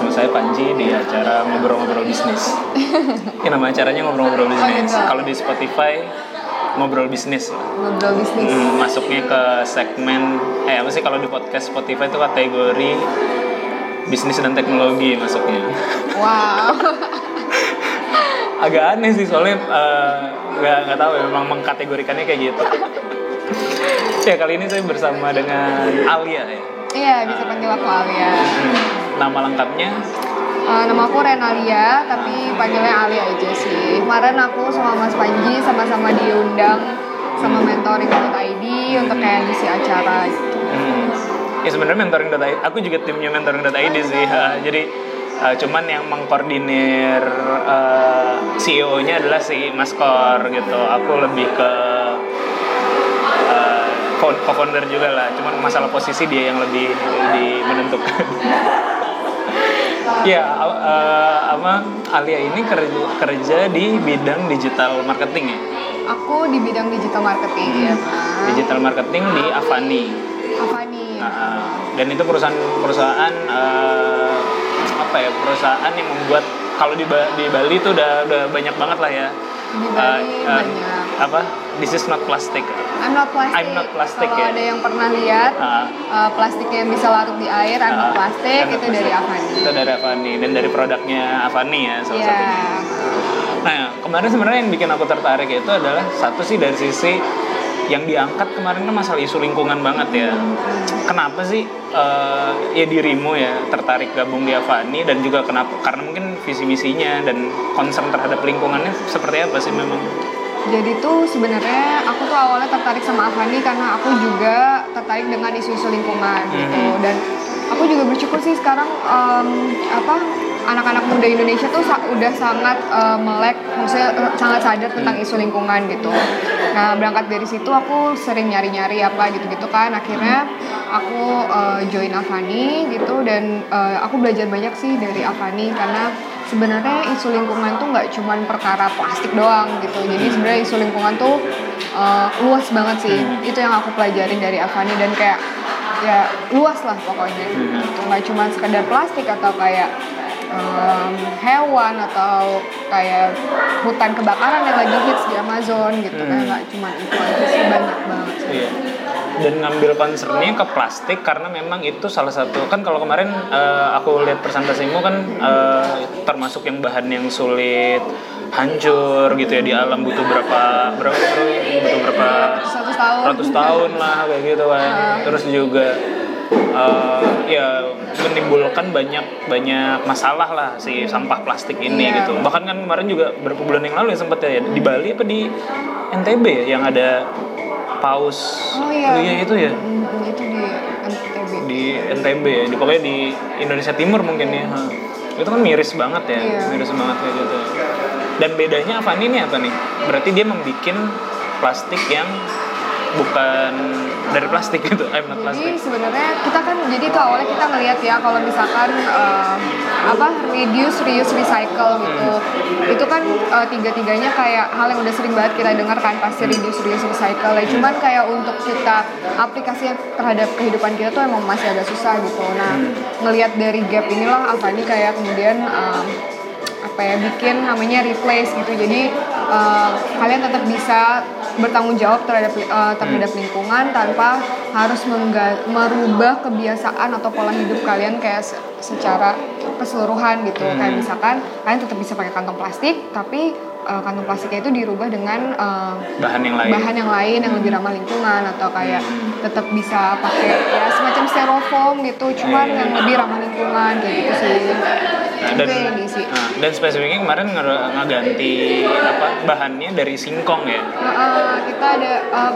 bersama saya Panji di acara ngobrol-ngobrol bisnis. Ini nama acaranya ngobrol-ngobrol bisnis. gitu. Kalau di Spotify ngobrol bisnis. ngobrol bisnis. Hmm, masuknya ke segmen eh apa sih kalau di podcast Spotify itu kategori bisnis dan teknologi masuknya. Wow. Agak aneh sih soalnya eh, nggak nggak tahu ya memang mengkategorikannya kayak gitu. ya kali ini saya bersama dengan Alia ya. Iya, bisa panggil aku Alia. Hmm, Nama lengkapnya Eh, nama aku Renalia, tapi panggilnya Alia aja sih. Kemarin aku sama Mas Panji sama-sama diundang sama mentoring.id untuk kayak ngisi acara gitu. Hmm. Ya sebenarnya mentoring.id, aku juga timnya mentoring.id sih. Ha, jadi uh, cuman yang mengkoordinir uh, CEO-nya adalah si Maskor gitu. Aku lebih ke uh, co- co-founder juga lah. Cuman masalah posisi dia yang lebih di menentukan. ya, uh, apa Alia ini kerja kerja di bidang digital marketing ya. Aku di bidang digital marketing ya. Digital marketing di Avani. Avani. Nah, dan itu perusahaan perusahaan eh, apa ya perusahaan yang membuat kalau di Ba- di Bali itu udah udah banyak banget lah ya Di Bali Eh, eh, banyak. apa this is not plastic I'm not plastic. I'm not plastic, Kalau ya. ada yang pernah lihat Ah. eh, plastik yang bisa larut di air, I'm not Ah, plastic I'm not itu dari plastic. Avani. itu dari Avani dan dari produknya Avani ya salah Iya. satunya nah kemarin sebenarnya yang bikin aku tertarik itu adalah satu sih dari sisi yang diangkat kemarin kan masalah isu lingkungan banget ya kenapa sih eh, ya dirimu ya tertarik gabung di Avani dan juga kenapa karena mungkin visi misinya dan concern terhadap lingkungannya seperti apa sih memang Jadi tuh sebenarnya aku tuh awalnya tertarik sama Avani karena aku juga tertarik dengan isu-isu lingkungan gitu Mhm. dan aku juga bersyukur sih sekarang em, apa anak-anak muda Indonesia tuh sa- udah sangat eh, melek maksudnya eh, sangat sadar tentang isu lingkungan gitu. Nah berangkat dari situ aku sering nyari-nyari apa gitu-gitu kan akhirnya aku eh, join Avani gitu dan eh, aku belajar banyak sih dari Avani karena sebenarnya isu lingkungan tuh nggak cuman perkara plastik doang gitu. Jadi sebenarnya isu lingkungan tuh uh, luas banget sih. Itu yang aku pelajarin dari Avani dan kayak ya luas lah pokoknya. Gitu. Nggak cuma sekedar plastik atau kayak um, hewan atau kayak hutan kebakaran yang lagi hits di Amazon gitu. Kayak nggak cuma itu aja sih. Banyak banget sih. Iya. Dan ngambil concernnya ke plastik karena memang itu salah satu kan kalau kemarin eh, aku lihat presentasimu kan eh, termasuk yang bahan yang sulit hancur gitu ya di alam butuh berapa berapa butuh berapa 100 tahun. ratus tahun lah kayak gitu kan. Terus juga eh, ya menimbulkan banyak banyak masalah lah si sampah plastik ini Iya. gitu. Bahkan kan kemarin juga beberapa bulan yang lalu ya sempat ya di Bali apa di NTB ya yang ada paus. Oh iya. Itu ya? Hmm, itu di NTB di NTB ya di pokoknya di Indonesia Timur mungkin ya. Ha. itu kan miris banget ya Iya. miris banget kayak gitu. Dan bedanya Avani ini apa nih? Berarti dia membuat plastik yang bukan dari plastik gitu I'm not Jadi plastic sebenarnya kita kan jadi itu awalnya kita ngelihat ya kalau misalkan eh, apa reduce, reuse, recycle gitu. Itu kan eh, tiga-tiganya kayak hal yang udah sering banget kita dengar kan pasti reduce, reuse, recycle. Ya cuman kayak untuk kita aplikasi terhadap kehidupan kita tuh emang masih agak susah gitu. Nah, ngelihat dari gap inilah Avani kayak kemudian em, apa ya bikin namanya replace gitu jadi eh, kalian tetap bisa bertanggung jawab terhadap eh, terhadap lingkungan tanpa harus merubah kebiasaan atau pola hidup kalian kayak se- secara keseluruhan gitu. Kayak misalkan kalian tetap bisa pakai kantong plastik tapi eh, kantong plastiknya itu dirubah dengan eh, bahan yang lain. bahan yang lain yang lebih ramah lingkungan atau kayak tetap bisa pakai ya semacam styrofoam gitu cuman yang lebih ramah lingkungan kayak gitu sih Nah, dan yang diisi nah, dan spesifiknya kemarin nge- ngeganti apa bahannya dari singkong ya eh, kita ada eh,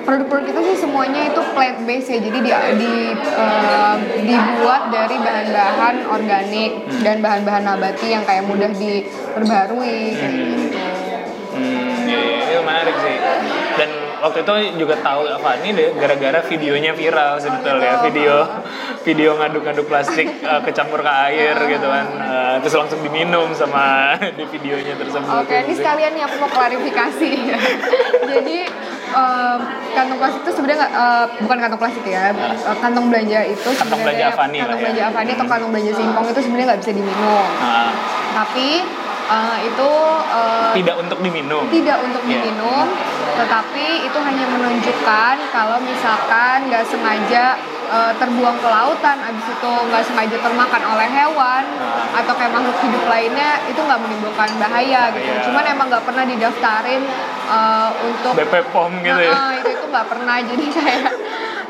produk-produk kita sih semuanya itu plant based ya jadi di, di eh, dibuat dari bahan-bahan organik Hmm. dan bahan-bahan nabati yang kayak mudah diperbarui kayak gitu. Hmm, iya, iya, itu menarik sih. Waktu itu juga tahu apa ini deh gara-gara videonya viral sebetulnya video video ngaduk-ngaduk plastik eh, kecampur ke air gitu kan Eh, terus langsung diminum sama di videonya tersebut. Oke, ini sekalian nih aku mau klarifikasi. Jadi eh, kantong plastik itu sebenarnya eh, bukan kantong plastik ya Eh, kantong belanja itu Kantong belanja Avani kantong ya. belanja Avani atau kantong belanja singkong itu sebenarnya nggak bisa diminum Nah, tapi eh, itu eh, tidak untuk diminum. tidak untuk Iya. diminum, tetapi itu hanya menunjukkan kalau misalkan nggak sengaja eh, terbuang ke lautan, abis itu nggak sengaja termakan oleh hewan atau kayak makhluk hidup lainnya, itu nggak menimbulkan bahaya gitu. Bahaya. Cuman emang nggak pernah didaftarin eh, untuk BP POM gitu ya. Nah, itu itu nggak pernah jadi saya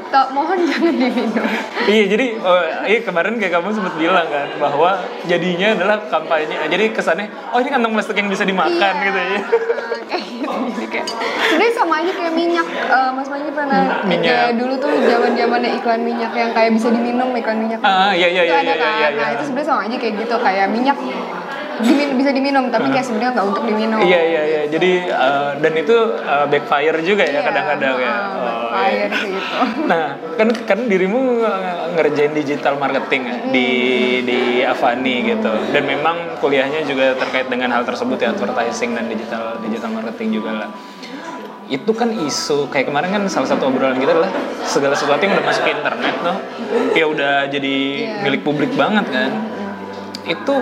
tak mohon jangan diminum. Iya jadi oh, iya kemarin kayak kamu sempat bilang kan bahwa jadinya adalah kampanye. Jadi kesannya oh ini kantong plastik yang bisa dimakan Iya. gitu ya. Nah, kayak gitu jadi kayak sebenarnya sama aja kayak minyak Eh, Mas Manji pernah Minyak. kayak dulu tuh zaman zamannya iklan minyak yang kayak bisa diminum iklan minyak Ah, iya, iya, itu iya, ada iya, kan iya, nah iya. itu sebenarnya sama aja kayak gitu kayak minyak dimin- bisa diminum tapi kayak sebenarnya nggak untuk diminum Iya iya iya. Jadi eh, dan itu eh, backfire juga ya Iya, kadang-kadang ya. ah, Oh, backfire iya. sih itu Nah, kan kan dirimu ngerjain digital marketing ya di di Avani gitu. Dan memang kuliahnya juga terkait dengan hal tersebut ya advertising dan digital digital marketing juga lah. Itu kan isu kayak kemarin kan salah satu obrolan kita adalah segala sesuatu yang udah masuk ke internet tuh ya udah jadi Iya. milik publik banget kan. Itu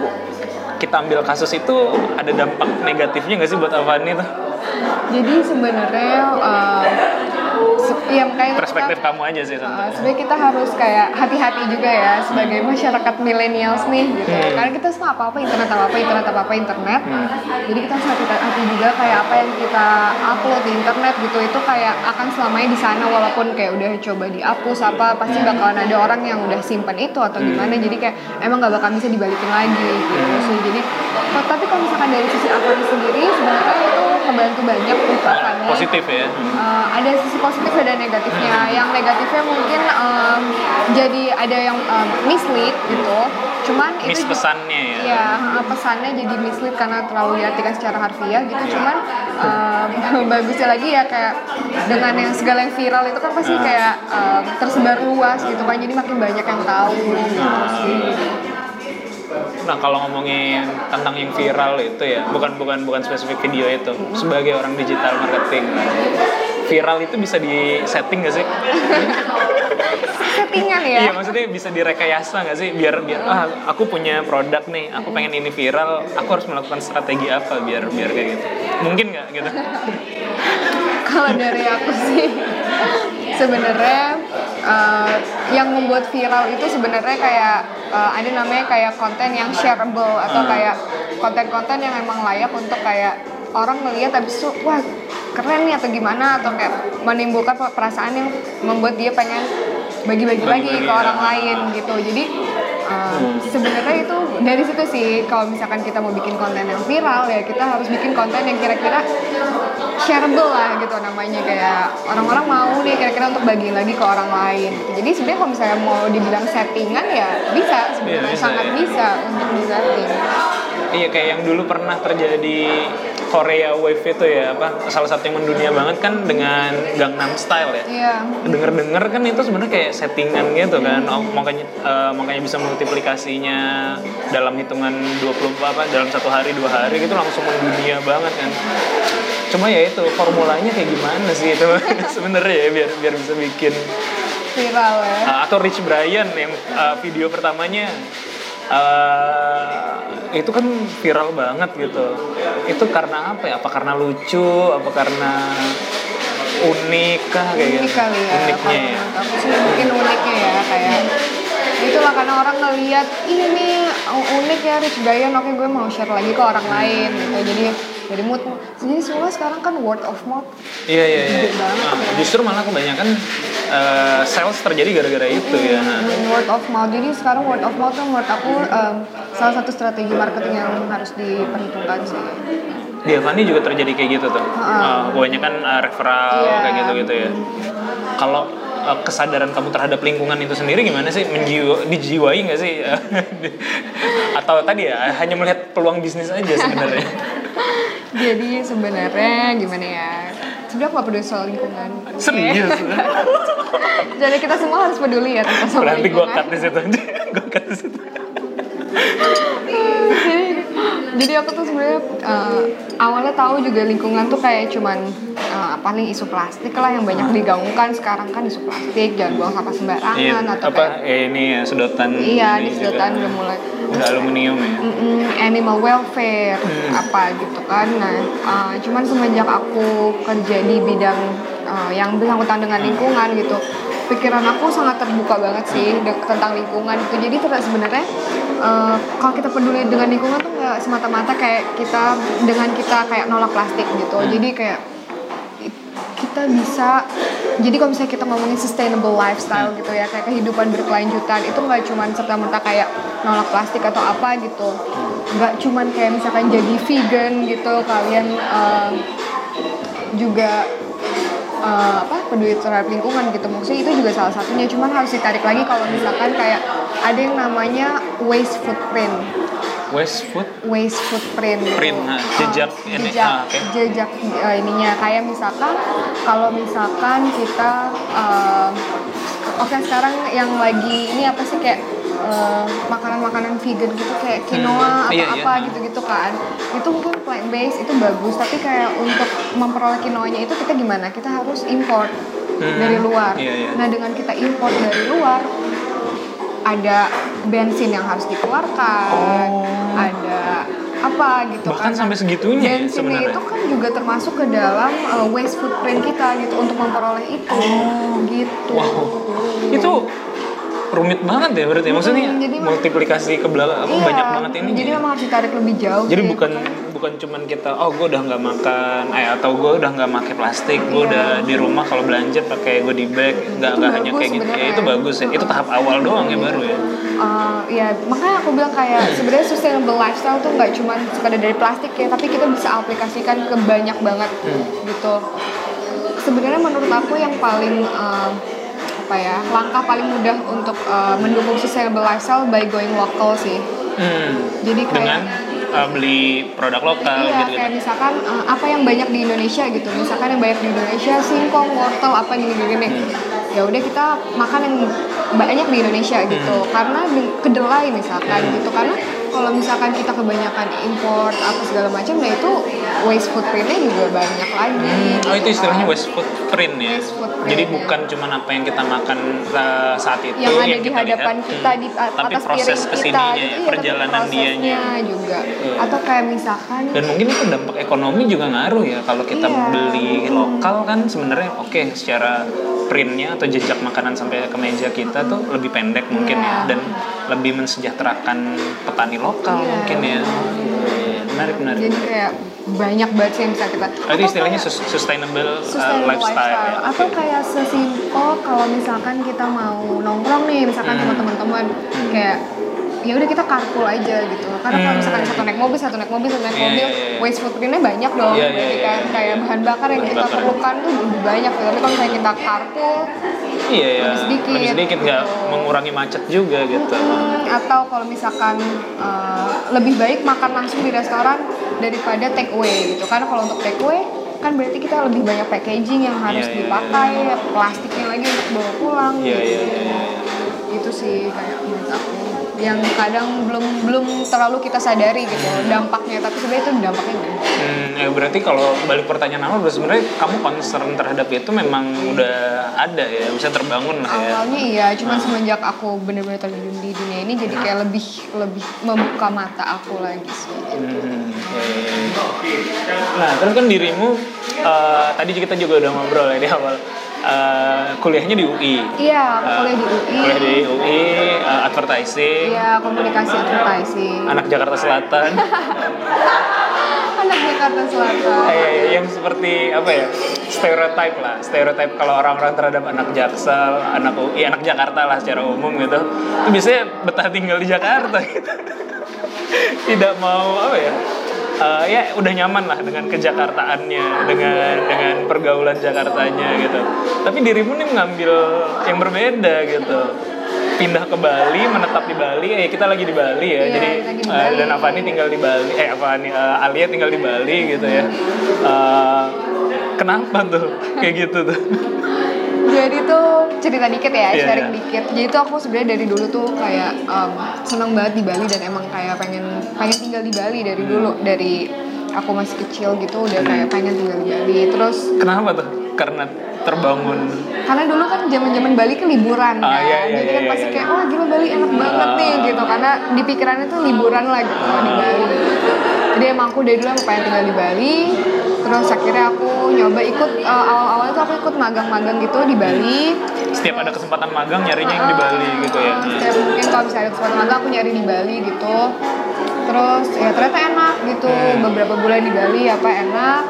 kita ambil kasus itu ada dampak negatifnya nggak sih buat Avani tuh? jadi sebenarnya eh, se- ya makanya Perspektif kita- kamu aja sih Uh, sebenarnya. kita harus kayak hati-hati juga ya sebagai masyarakat millennials nih gitu Hmm. karena kita semua apa-apa internet apa-apa internet apa-apa internet Hmm. jadi kita harus hati-hati juga kayak apa yang kita upload di internet gitu itu kayak akan selamanya di sana walaupun kayak udah coba dihapus apa pasti bakalan ada orang yang udah simpen itu atau Hmm. gimana jadi kayak emang gak bakal bisa dibalikin lagi gitu sih jadi tapi kalau misalkan dari sisi Avani sendiri sebenarnya itu ngebantu banyak untuk Avani Positif ya. Uh, ada sisi positif ada negatifnya. Yang negatifnya mungkin um, jadi ada yang um, mislead gitu. Cuman Miss itu pesannya ya. ya pesannya jadi mislead karena terlalu diartikan secara harfiah gitu. Cuman um, bagusnya lagi ya kayak dengan yang segala yang viral itu kan pasti kayak um, tersebar luas gitu kan. Jadi makin banyak yang tahu gitu sih. Nah kalau ngomongin tentang yang viral itu ya, bukan bukan bukan spesifik video itu, sebagai orang digital marketing, viral itu bisa di setting gak sih? Settingan ya. Iya maksudnya bisa direkayasa gak sih? Biar biar ah aku punya produk nih, aku pengen ini viral, aku harus melakukan strategi apa biar biar kayak gitu? Mungkin nggak gitu? Kalau dari aku sih sebenarnya eh, yang membuat viral itu sebenarnya kayak eh, ada namanya kayak konten yang shareable atau Hmm. kayak konten-konten yang emang layak untuk kayak orang melihat habis itu wah keren nih atau gimana atau kayak menimbulkan perasaan yang membuat dia pengen bagi-bagi lagi ke ya. orang lain gitu jadi eh, sebenarnya itu dari situ sih kalau misalkan kita mau bikin konten yang viral ya kita harus bikin konten yang kira-kira shareable lah gitu namanya kayak orang-orang mau nih kira-kira untuk bagi lagi ke orang lain gitu. jadi sebenarnya kalau misalnya mau dibilang settingan ya bisa sebenarnya bisa, sangat ya. bisa untuk di setting Iya kayak yang dulu pernah terjadi Korea Wave itu ya apa salah satu yang mendunia banget kan dengan Gangnam Style ya. iya. Denger-denger kan itu sebenarnya kayak settingan gitu kan. Oh, makanya eh, makanya bisa multiplikasinya dalam hitungan 20 apa dalam satu hari dua hari gitu langsung mendunia banget kan. Cuma ya itu formulanya kayak gimana sih itu sebenarnya ya biar biar bisa bikin viral ya. Uh, atau Rich Brian yang uh, video pertamanya uh, itu kan viral banget gitu. Itu karena apa ya? Apa karena lucu? Apa karena unik kah? Kayak unik gitu. kali ya uniknya ya. aku sih mungkin uniknya ya kayak itulah karena orang ngelihat ini nih unik ya Rich Brian oke gue mau share lagi ke orang lain gitu. Jadi jadi mood jadi semua sekarang kan word of mouth. Iya iya iya. Nah, ya. justru malah kebanyakan uh, sales terjadi gara-gara itu ya. Hmm, word of mouth. Jadi sekarang word of mouth tuh menurut aku em, salah satu strategi marketing yang harus diperhitungkan sih. Di Avani juga terjadi kayak gitu tuh. Uh, kebanyakan uh, referral Iya. kayak gitu gitu ya. Kalau uh, kesadaran kamu terhadap lingkungan itu sendiri gimana sih? Menjiwa dijiwai nggak sih? Atau tadi ya hanya melihat peluang bisnis aja sebenarnya jadi sebenarnya gimana ya sebenarnya aku gak peduli soal lingkungan. Serius? Jadi kita semua harus peduli ya tentang soal berarti gue lingkungan. cut di situ aja. Gue cut di situ. Jadi jadi aku tuh sebenarnya eh, awalnya tahu juga lingkungan tuh kayak cuman eh, paling isu plastik lah yang banyak digaungkan sekarang kan isu plastik jangan buang sampah sembarangan Iya, atau apa kayak eh, ini ya sedotan iya ini di sedotan juga. udah mulai udah aluminium ya Mm-mm, animal welfare Hmm. apa gitu kan nah uh, cuman semenjak aku kerja di bidang uh, yang bersangkutan dengan lingkungan gitu pikiran aku sangat terbuka banget sih tentang lingkungan itu jadi sebenarnya uh, kalau kita peduli dengan lingkungan tuh nggak semata-mata kayak kita dengan kita kayak nolak plastik gitu Hmm. jadi kayak kita bisa jadi kalau misalnya kita ngomongin sustainable lifestyle gitu ya kayak kehidupan berkelanjutan itu nggak cuman serta merta kayak nolak plastik atau apa gitu. Nggak cuman kayak misalkan jadi vegan gitu kalian eh, juga eh, apa peduli terhadap lingkungan gitu. Maksudnya itu juga salah satunya cuman harus ditarik lagi kalau misalkan kayak ada yang namanya waste footprint waste food waste footprint gitu. Print, nah, Uh, jejak ini, jejak, ah, oke. jejak uh, ininya. Kayak misalkan kalau misalkan kita uh, oke sekarang yang lagi ini apa sih kayak uh, makanan-makanan vegan gitu kayak quinoa Hmm, iya, atau iya. apa gitu-gitu kan. Itu mungkin plant based itu bagus. Tapi kayak untuk memperoleh quinoanya itu kita gimana? Kita harus import Hmm, dari luar. Iya, iya. nah dengan kita import dari luar ada bensin yang harus dikeluarkan, Oh. ada apa gitu Bahkan Karena sampai segitunya ya bensinnya sebenarnya? itu kan juga termasuk ke dalam uh, waste footprint kita gitu untuk memperoleh itu gitu Oh. Wow. itu rumit banget ya berarti maksudnya Mm, jadi multiplikasi ke belakang apa Iya, banyak banget ini jadi memang harus ditarik lebih jauh jadi sih. bukan bukan cuman kita oh gue udah nggak makan eh atau gue udah nggak pakai plastik gue Iya. udah di rumah kalau belanja pakai goodie bag nggak nggak hanya kayak gitu. Ya itu bagus ya itu tahap awal doang ya baru ya. Uh, ya makanya aku bilang kayak sebenarnya sustainable lifestyle tuh nggak cuma sekadar dari plastik ya tapi kita bisa aplikasikan ke banyak banget Hmm. gitu. Sebenarnya menurut aku yang paling uh, apa ya langkah paling mudah untuk uh, mendukung sustainable lifestyle by going local sih hmm. jadi kayak dengan uh, beli produk lokal Iya, gitu kayak misalkan uh, apa yang banyak di Indonesia gitu. Misalkan yang banyak di Indonesia singkong, wortel, apa gini-gini. Ya udah kita makan yang banyak di Indonesia gitu. Karena di- kedelai misalkan gitu. Karena kalau misalkan kita kebanyakan import apa segala macam, nah itu waste footprintnya juga banyak lagi. Hmm, oh itu gitu istilahnya waste footprint ya. Waste footprint, Jadi ya. bukan cuma apa yang kita makan uh, saat itu yang ada di kita hadapan lihat, kita hmm, di tapi atas proses piring kita gitu, ya, iya, tapi perjalanan dianya. juga. Iya. Atau kayak misalkan Dan mungkin itu dampak ekonomi juga ngaruh ya kalau kita Iya. beli lokal kan sebenarnya oke secara printnya atau jejak makanan sampai ke meja kita tuh lebih pendek mungkin Iya. ya dan lebih mensejahterakan petani lokal Iya. mungkin ya. Menarik menarik. jadi kayak banyak banget sih yang bisa kita Oh, itu atau istilahnya kayak- sus- sustainable, uh, sustainable lifestyle. ya. atau kayak sesimpel kalau misalkan kita mau nongkrong nih misalkan sama Hmm. teman-teman kayak ya udah kita carpool aja gitu karena kalau Hmm. misalkan satu naik mobil satu naik mobil satu naik Iya, mobil iya, iya. waste footprintnya banyak dong Iya, iya, iya. kan kayak bahan bakar yang kita perlukan tuh lebih banyak tapi kalau misalnya kita carpool Iya ya, lebih sedikit, lebih sedikit nggak gitu. mengurangi macet juga gitu. Hmm, atau kalau misalkan uh, lebih baik makan langsung di restoran daripada take away gitu karena kalau untuk take away kan berarti kita lebih banyak packaging yang harus iya, dipakai plastiknya lagi untuk bawa pulang Iya gitu. iya iya. iya. itu sih kayak menurut aku yang kadang belum belum terlalu kita sadari gitu dampaknya tapi sebenarnya itu dampaknya gede. Hmm, ya berarti kalau balik pertanyaan awal sebenarnya kamu concern terhadap itu memang udah ada ya, bisa terbangun lah ya. awalnya iya cuman semenjak aku bener-bener terjun di dunia ini jadi kayak lebih lebih membuka mata aku lagi sih Hmm, ya, ya, ya. Nah, terus kan dirimu eh, tadi kita juga udah ngobrol ya di awal eh, kuliahnya di UI. iya aku Eh, kuliah di UI Kuliah di UI, eh, advertising, Iya, komunikasi advertising. anak Jakarta Selatan. Anak Jakarta Selatan. Eh, yang seperti apa ya stereotype lah stereotype kalau orang-orang terhadap anak jaksel anak UI anak Jakarta lah secara umum gitu itu biasanya betah tinggal di Jakarta gitu tidak mau apa ya eh, ya udah nyaman lah dengan kejakartaannya dengan dengan pergaulan Jakartanya gitu. Tapi dirimu nih mengambil yang berbeda gitu. Pindah ke Bali menetap di Bali. Eh kita lagi di Bali ya. Iya, jadi eh, Bali. dan Avani tinggal di Bali. Eh Avani eh, Alia tinggal di Bali gitu ya. Eh, kenapa tuh? Kayak gitu tuh Jadi tuh cerita dikit ya, Iya, sharing iya. dikit. Jadi tuh aku sebenarnya dari dulu tuh kayak um, seneng banget di Bali dan emang kayak pengen pengen tinggal di Bali dari Hmm. dulu dari aku masih kecil gitu udah kayak pengen tinggal di Bali terus Kenapa tuh? Karena terbangun. karena dulu kan zaman zaman Bali kan liburan Ah, kan iya, iya, jadi kan iya, pasti iya, kayak wah gila Bali enak banget nih gitu karena di pikirannya tuh liburan lah gitu di Bali jadi emang aku dari dulu emang pengen tinggal di Bali terus akhirnya aku nyoba ikut eh, awal-awal itu aku ikut magang-magang gitu di Bali. Setiap ada kesempatan magang nyarinya yang di Bali gitu ya. Setiap mungkin kalau misalnya ada kesempatan magang aku nyari di Bali gitu. Terus ya ternyata enak gitu. Hmm. beberapa bulan di Bali apa enak.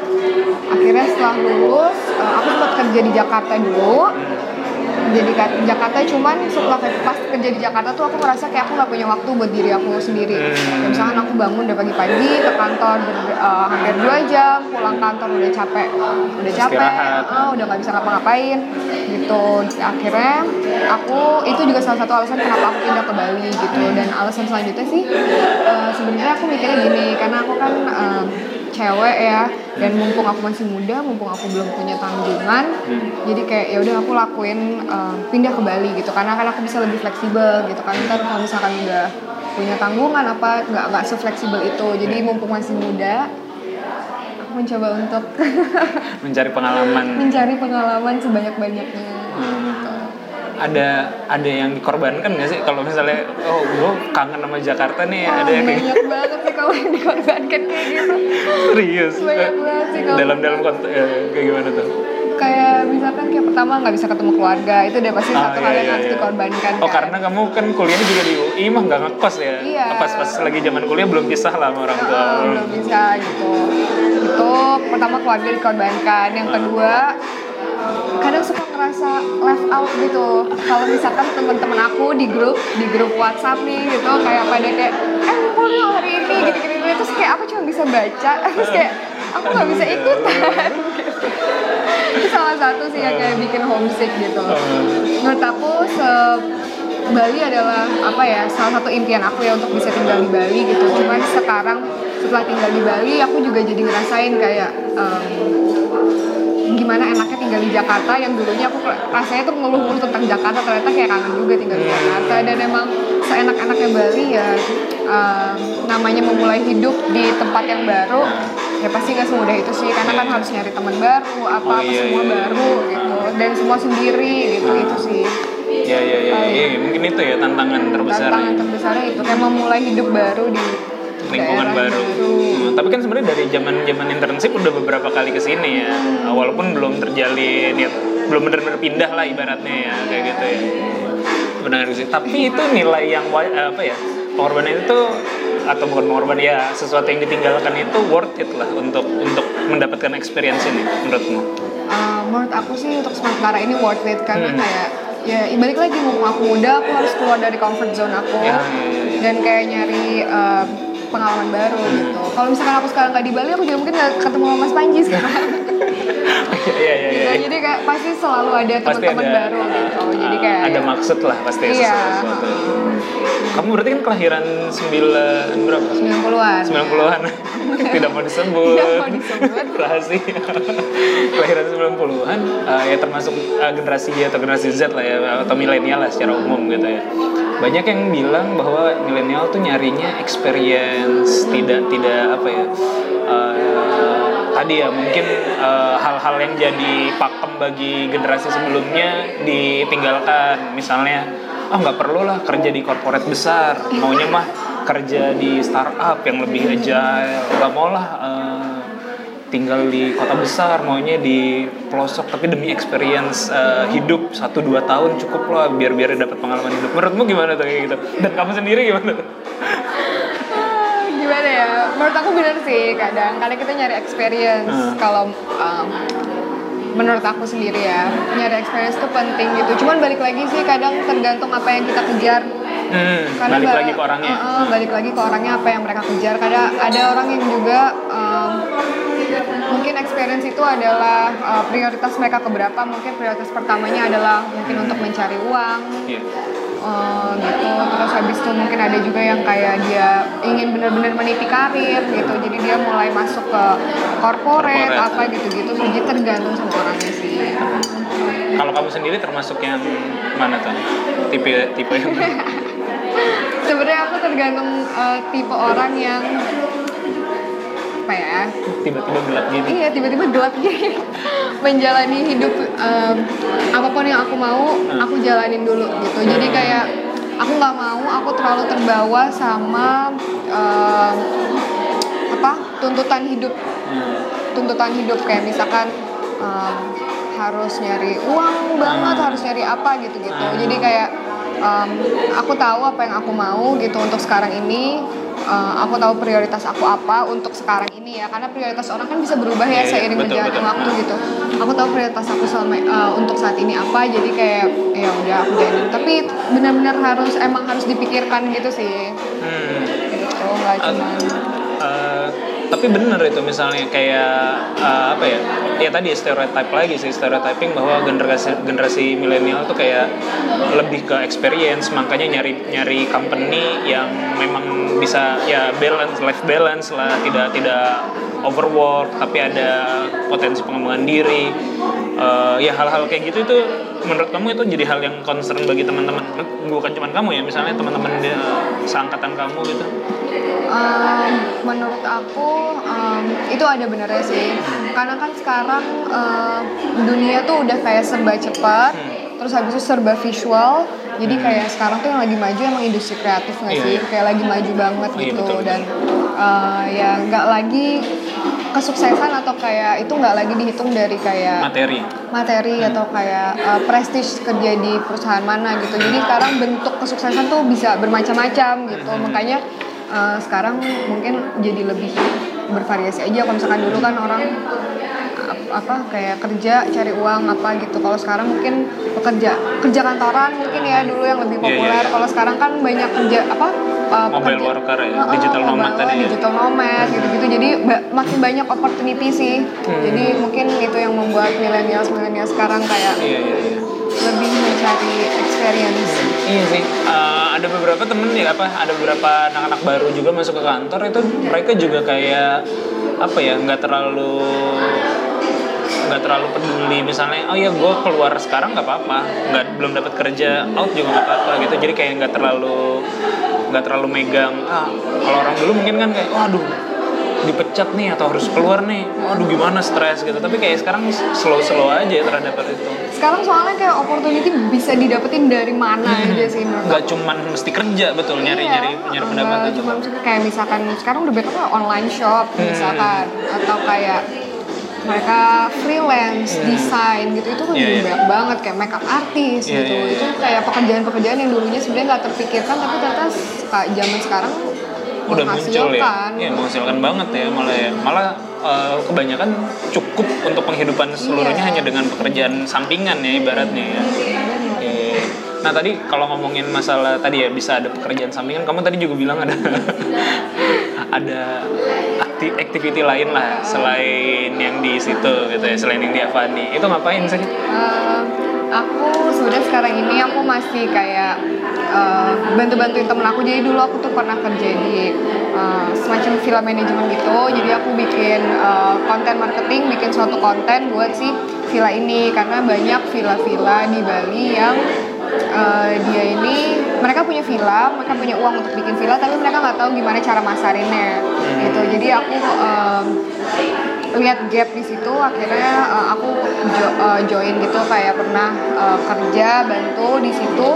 Akhirnya setelah lulus eh, aku sempat kerja di Jakarta dulu jadi di Jakarta cuman setelah pas kerja di Jakarta tuh aku ngerasa kayak aku nggak punya waktu buat diri aku sendiri. Hmm. Misalkan aku bangun udah pagi-pagi ke kantor ber- eh, hampir dua jam pulang kantor udah capek udah capek ah, udah nggak bisa ngapa-ngapain gitu. Akhirnya aku itu juga salah satu alasan kenapa aku pindah ke Bali gitu. Dan alasan selanjutnya sih eh, sebenarnya aku mikirnya gini karena aku kan eh, cewek ya. Dan mumpung aku masih muda mumpung aku belum punya tanggungan jadi kayak ya udah aku lakuin eh, pindah ke Bali gitu. Karena kan aku bisa lebih fleksibel gitu kan. Ntar kalau misalkan udah punya tanggungan apa nggak nggak sefleksibel itu. Jadi mumpung masih muda aku mencoba untuk Mencari pengalaman. mencari pengalaman sebanyak-banyaknya. Hmm. Ada ada yang dikorbankan nggak sih? Kalau misalnya, oh gue kangen sama Jakarta nih, Wah, ada yang kayak banyak banget sih kalau yang dikorbankan kayak gitu serius. banyak banget sih kalau Dalam dalam konteks ya, kayak gimana tuh? kayak misalkan kayak pertama nggak bisa ketemu keluarga itu udah pasti Ah, satu iya, hal yang iya, harus iya. dikorbankan Oh kan. karena kamu kan kuliahnya juga di UI mah nggak ngekos ya? Iya. Pas pas lagi zaman kuliah belum pisah lah sama orang tua. Ah, belum bisa gitu itu pertama keluarga dikorbankan yang kedua kadang suka ngerasa left out gitu. Kalau misalkan teman-teman aku di grup di grup WhatsApp nih gitu kayak pada kayak eh yuk hari ini gini. terus kayak aku cuma bisa baca terus kayak aku nggak bisa ikutan. Itu salah satu sih yang kayak bikin homesick gitu. Menurut aku se Bali adalah apa ya salah satu impian aku ya untuk bisa tinggal di Bali gitu. Cuman sekarang setelah tinggal di Bali aku juga jadi ngerasain kayak em, gimana enaknya tinggal di Jakarta yang dulunya aku rasanya tuh ngeluh tentang Jakarta ternyata kayak kangen juga tinggal di Jakarta. Dan emang seenak-enaknya Bali ya em, namanya memulai hidup di tempat yang baru ya pasti nggak semudah itu sih karena kan harus nyari teman baru apa Oh, apa iya, semua iya. baru gitu dan semua sendiri gitu itu sih. Ya ya ya, iya, mungkin itu ya tantangan terbesar tantangan terbesarnya itu kayak memulai hidup baru di lingkungan daerah baru. Hmm, tapi kan sebenarnya dari zaman zaman internship udah beberapa kali ke sini ya. Hmm. Walaupun belum terjalin ya belum benar-benar pindah lah ibaratnya ya kayak gitu ya. Benar sih. Tapi itu nilai yang wa- apa ya? Pengorbanan itu atau bukan pengorbanan ya sesuatu yang ditinggalkan itu worth it lah untuk untuk mendapatkan experience ini menurutmu. Uh, menurut aku sih untuk sementara ini worth it karena Hmm. kayak ya balik lagi mumpung aku muda aku harus keluar dari comfort zone aku Ya, ya, ya, ya. dan kayak nyari uh, pengalaman baru gitu kalau misalkan aku sekarang nggak di Bali aku juga mungkin nggak ketemu sama Mas Panji sekarang Iya iya iya. Gitu, jadi kayak pasti selalu ada teman-teman baru gitu jadi kayak ada maksud lah pasti Iya. sesuatu. Kamu berarti kan kelahiran 9 berapa? 90-an 90-an tidak mau disebut Tidak mau disebut. rahasia kelahiran 90-an eh, ya termasuk eh, generasi Y atau generasi Z lah ya atau milenial lah secara umum gitu ya banyak yang bilang bahwa milenial tuh nyarinya experience tidak tidak apa ya eh, tadi ya mungkin eh, hal-hal yang jadi pakem bagi generasi sebelumnya ditinggalkan. Misalnya ah nggak perlu lah kerja di corporate besar maunya mah kerja di startup yang lebih agile. Nggak mau lah eh, tinggal di kota besar maunya di pelosok. Tapi demi experience eh, hidup 1-2 tahun cukup lah biar biar dapat pengalaman hidup. Menurutmu gimana tuh kayak gitu? Dan kamu sendiri gimana? Tuh gimana ya? Menurut aku bener sih kadang karena kita nyari experience. Hmm. kalau um, menurut aku sendiri ya nyari experience itu penting gitu. Cuman balik lagi sih kadang tergantung apa yang kita kejar. Hmm, karena balik ba- lagi ke orangnya. Uh, uh, balik lagi ke orangnya apa yang mereka kejar. Kadang ada orang yang juga um, mungkin experience itu adalah uh, prioritas mereka keberapa. Mungkin prioritas pertamanya adalah mungkin untuk mencari uang. Iya. Eh, gitu. Terus habis itu mungkin ada juga yang kayak dia ingin benar-benar meniti karir gitu. Jadi dia mulai masuk ke corporate, Corporate. apa gitu-gitu. Jadi tergantung sama orangnya sih. Kalau kamu sendiri termasuk yang mana tuh? Tipe tipe yang sebenarnya aku tergantung eh, tipe orang yang apa ya tiba-tiba gelap gini iya tiba-tiba gelap gini menjalani hidup em, apa pun yang aku mau Hmm. aku jalanin dulu gitu jadi kayak aku nggak mau aku terlalu terbawa sama em, apa tuntutan hidup Hmm. tuntutan hidup kayak misalkan em, harus nyari uang banget Hmm. harus nyari apa gitu gitu Hmm. jadi kayak em, aku tahu apa yang aku mau gitu untuk sekarang ini Eh, aku tahu prioritas aku apa untuk sekarang ini ya karena prioritas orang kan bisa berubah ya Iya, iya, seiring betul, berjalannya betul. waktu gitu aku tahu prioritas aku selama eh, untuk saat ini apa jadi kayak ya udah aku jalanin tapi benar-benar harus emang harus dipikirkan gitu sih Hmm. gitu nggak cuma Eh, tapi bener itu misalnya kayak eh, apa ya ya tadi stereotype lagi sih stereotyping bahwa generasi generasi milenial tuh kayak lebih ke experience makanya nyari nyari company yang memang bisa ya balance life balance lah tidak tidak overwork tapi ada potensi pengembangan diri. Eh, ya hal-hal kayak gitu itu menurut kamu itu jadi hal yang concern bagi teman-teman bukan cuma kamu ya misalnya teman-teman di seangkatan kamu gitu Um, menurut aku um, itu ada benernya sih karena kan sekarang uh, dunia tuh udah kayak serba cepat Hmm. terus habis itu serba visual jadi kayak sekarang tuh yang lagi maju emang industri kreatif nggak Iya, sih iya. kayak lagi maju banget Oh, iya, gitu betul, betul. dan uh, ya nggak lagi kesuksesan atau kayak itu nggak lagi dihitung dari kayak materi materi atau kayak uh, prestige kerja di perusahaan mana gitu. Jadi sekarang bentuk kesuksesan tuh bisa bermacam-macam gitu. Makanya uh, sekarang mungkin jadi lebih bervariasi aja. Kalau misalkan dulu kan orang apa kayak kerja cari uang apa gitu. Kalau sekarang mungkin pekerja kerja kantoran mungkin ya dulu yang lebih Iya, iya, populer. iya. Kalau sekarang kan banyak kerja apa uh, Mobile pekerja- worker ya, Heeh, digital nomad mobile, tadi ya. digital nomad gitu-gitu. Jadi ba- makin banyak opportunity sih. Hmm. Jadi mungkin itu yang membuat milenial milenial sekarang kayak iya iya iya lebih mencari experience. Iya sih, Eh, ada beberapa temen ya apa, ada beberapa anak-anak baru juga masuk ke kantor itu mereka juga kayak apa ya, nggak terlalu nggak terlalu peduli. Misalnya oh ya gue keluar sekarang nggak apa-apa. Nggak belum dapat kerja out juga nggak apa-apa gitu. Jadi kayak nggak terlalu nggak terlalu megang. Ah kalau orang dulu mungkin kan kayak waduh dipecat nih atau harus keluar nih. Waduh gimana stres gitu. Tapi kayak sekarang slow slow aja terhadap hal itu. Sekarang soalnya kayak opportunity bisa didapetin dari mana aja sih menurut nggak aku. cuman mesti kerja betul. Nyari Iya, nyari nyari pendapatan cuma kayak misalkan sekarang udah banyak online shop Hmm. misalkan. Atau kayak mereka freelance, desain gitu itu kan Iya, juga iya. banyak banget kayak makeup artist Iya, gitu. iya, iya. Itu kayak pekerjaan-pekerjaan yang dulunya sebenarnya nggak terpikirkan tapi ternyata zaman sekarang udah muncul ya iya menghasilkan banget ya malah ya malah eh, kebanyakan cukup untuk penghidupan seluruhnya Iya. hanya dengan pekerjaan sampingan ya ibaratnya ya Oke. nah tadi kalau ngomongin masalah tadi ya bisa ada pekerjaan sampingan kamu tadi juga bilang ada ada akti activity lain lah selain yang di situ gitu ya selain yang di Avani. Itu ngapain sih? Eh, aku sebenarnya sekarang ini aku masih kayak eh, bantu-bantuin temen aku. Jadi dulu aku tuh pernah kerja di eh, semacam film manajemen gitu. Jadi aku bikin eh, konten marketing bikin suatu konten buat si villa ini. Karena banyak villa-villa di Bali yang eh, dia ini mereka punya villa mereka punya uang untuk bikin villa tapi mereka nggak tahu gimana cara masarinnya. Gitu. Jadi aku em, lihat gap di situ akhirnya uh, aku jo- uh, join gitu. Kayak pernah uh, kerja bantu di situ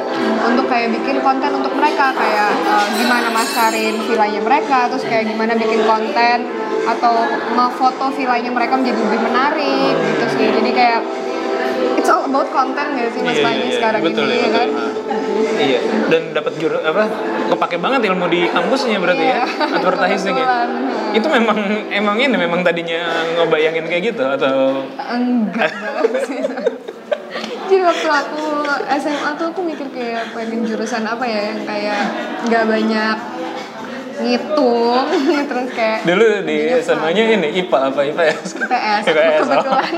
untuk kayak bikin konten untuk mereka. Kayak uh, gimana masarin villanya mereka terus kayak gimana bikin konten atau ngefoto villanya mereka menjadi lebih menarik gitu sih. Jadi kayak it's all about content gak sih mas Iya, Panji iya, iya. sekarang betul ini ya ya betul. kan? Iya. Dan dapat juru apa kepake banget ilmu di kampusnya berarti Iya, ya. Advertising ya itu memang emang ini memang tadinya ngebayangin kayak gitu atau? Enggak sih jadi waktu aku SMA tuh aku mikir kayak pengen jurusan apa ya yang kayak nggak banyak ngitung terus kayak dulu di SMA-nya ini IPA apa IPS IPS IPS, oh. kebetulan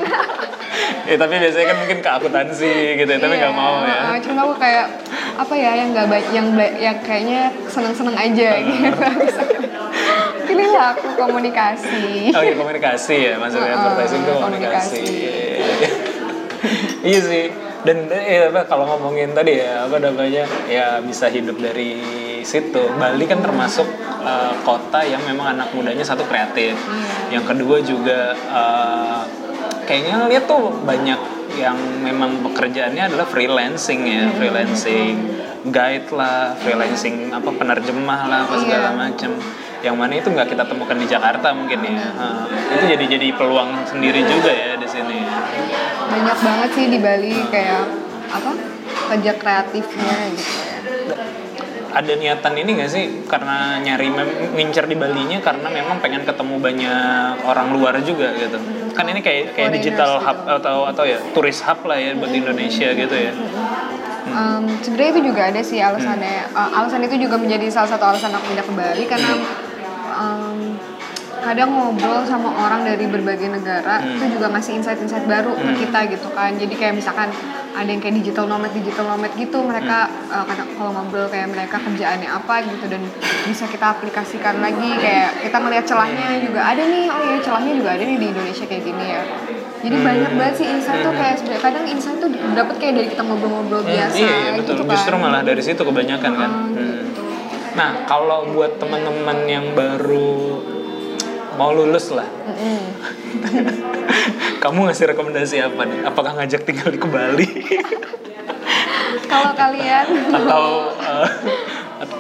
ya tapi biasanya kan mungkin ke akuntansi gitu ya tapi Iya, nggak mau ya uh, cuma aku kayak apa ya yang nggak baik yang yang kayaknya seneng-seneng aja Hmm. gitu pilihlah aku komunikasi Oh iya komunikasi ya maksudnya Heeh, advertising itu komunikasi. komunikasi. iya sih. Dan apa kalau ngomongin tadi ya apa namanya ya bisa hidup dari situ. Bali kan termasuk uh, kota yang memang anak mudanya satu kreatif. Yang kedua juga uh, kayaknya lihat tuh banyak yang memang pekerjaannya adalah freelancing ya, freelancing guide lah, freelancing apa penerjemah lah, apa segala Iya. macam. Yang mana itu nggak kita temukan di Jakarta mungkin ya. Uh, itu jadi jadi peluang sendiri juga ya di sini. banyak banget sih di Bali kayak apa kerja kreatifnya gitu ya ada niatan ini gak sih? Karena nyari ngincer di Balinya karena memang pengen ketemu banyak orang luar juga gitu. Kan ini kayak kayak Foreigners digital gitu. hub atau atau ya turis hub lah ya buat Indonesia gitu ya. Em, sebenarnya itu juga ada sih alasannya. Hmm. Eh, alasan itu juga menjadi salah satu alasan aku pindah ke Bali karena em, kadang ngobrol sama orang dari berbagai negara Hmm. itu juga ngasih insight-insight baru ke kita gitu kan. Jadi kayak misalkan ada yang kayak digital nomad digital nomad gitu mereka Hmm. kadang kalau ngobrol kayak mereka kerjaannya apa gitu dan bisa kita aplikasikan lagi kayak kita ngelihat celahnya juga ada nih oh iya celahnya juga ada nih di Indonesia kayak gini ya. Jadi banyak banget sih insight tuh kayak sebenarnya kadang insight tuh dapat kayak dari kita ngobrol-ngobrol biasa iya, iya betul. gitu kan. Justru malah dari situ kebanyakan kan. Hmm. nah kalau buat teman-teman yang baru mau lulus lah. Kamu ngasih rekomendasi apa nih? Apakah ngajak tinggal di Bali kalau kalian. Atau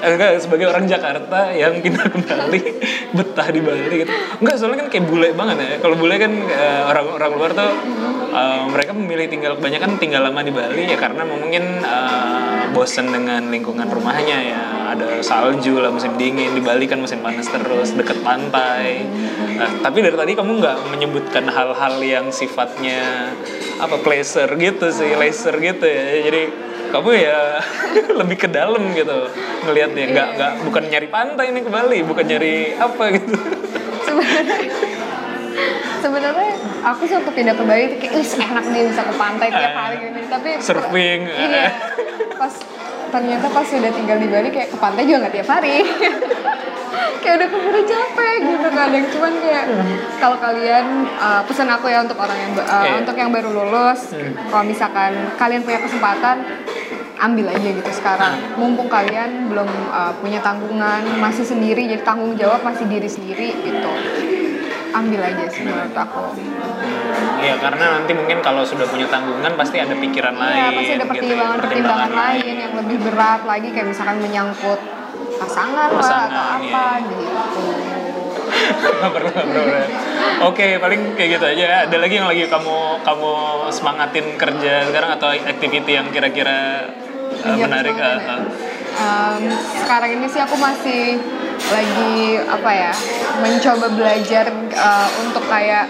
enggak sebagai orang Jakarta yang pindah ke Bali betah di Bali gitu. Enggak soalnya kan kayak bule banget ya. Kalau bule kan eh, orang-orang luar tuh eh, mereka memilih tinggal kebanyakan tinggal lama di Bali ya karena mungkin eh, bosen dengan lingkungan rumahnya ya. Ada salju lah musim dingin di Bali kan musim panas terus deket pantai. Nah, tapi dari tadi kamu nggak menyebutkan hal-hal yang sifatnya apa pleasure gitu sih leisure gitu ya. Jadi kamu ya lebih ke dalam gitu ngelihatnya. Nggak nggak bukan nyari pantai ini ke Bali bukan nyari apa gitu sebenarnya aku sih waktu pindah ke Bali kayak "Ih, enak nih bisa ke pantai tiap Eh, hari gini tapi surfing, iya eh. pas ternyata pas sudah tinggal di Bali kayak ke pantai juga nggak tiap hari. Kayak udah keburu capek gitu kadang cuman kayak kalau kalian uh, pesan aku ya untuk orang yang uh, Iya. untuk yang baru lulus kalau misalkan kalian punya kesempatan ambil aja gitu sekarang. Mumpung kalian belum uh, punya tanggungan masih sendiri jadi tanggung jawab masih diri sendiri gitu ambil aja sih menurut aku Iya karena nanti mungkin kalau sudah punya tanggungan pasti ada pikiran lain Iya, pasti ada gitu ya, pertimbangan-pertimbangan lain yang lebih berat lagi kayak misalkan menyangkut pasangan, lah Pasangan, atau apa gitu. Nggak perlu, nggak perlu. Oke, paling kayak gitu aja. ya. Ada lagi yang lagi kamu kamu semangatin kerja sekarang atau activity yang kira-kira uh, Iya, menarik? ya. uh, uh. Em, sekarang ini sih aku masih lagi apa ya mencoba belajar eh, untuk kayak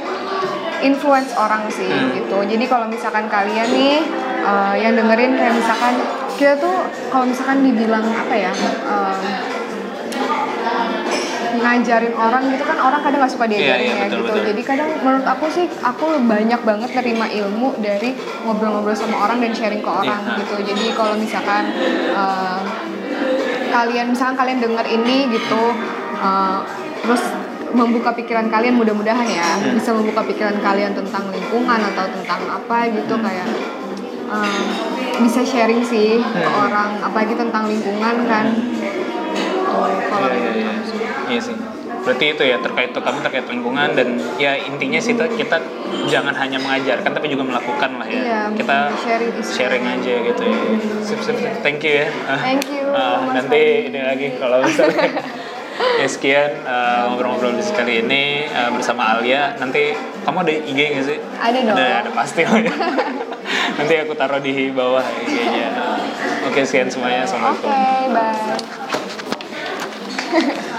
influence orang sih Hmm. gitu. Jadi kalau misalkan kalian nih eh, yang dengerin kayak misalkan kita tuh kalau misalkan dibilang apa ya em, ngajarin orang gitu kan orang kadang nggak suka diajarin Iya, iya, ya betul, gitu. betul. Jadi kadang menurut aku sih aku banyak banget nerima ilmu dari ngobrol-ngobrol sama orang dan sharing ke orang Iya. gitu. Jadi kalau misalkan eh, kalian misalkan kalian dengar ini gitu eh, terus membuka pikiran kalian mudah-mudahan ya Hmm. bisa membuka pikiran kalian tentang lingkungan atau tentang apa gitu Hmm. kayak eh, bisa sharing sih ke Hmm. orang apalagi tentang lingkungan kan Oh, kalau Iya, iya, iya. Iya sih. Berarti itu ya terkait kamu terkait lingkungan dan ya intinya sih kita, kita jangan hanya mengajarkan tapi juga melakukan lah ya. Iya, kita sharing sharing aja gitu ya. Sip, sip, sip. Thank you ya. Thank you, Ah, Mas nanti ini lagi kalau misalnya ya sekian uh, ngobrol-ngobrol di sekali ini uh, bersama Alia. Nanti kamu ada IG nggak sih? Ada dong. Ada, ada pasti nanti aku taruh di bawah IG-nya. Oke, sekian semuanya. Oke, Assalamualaikum. bye.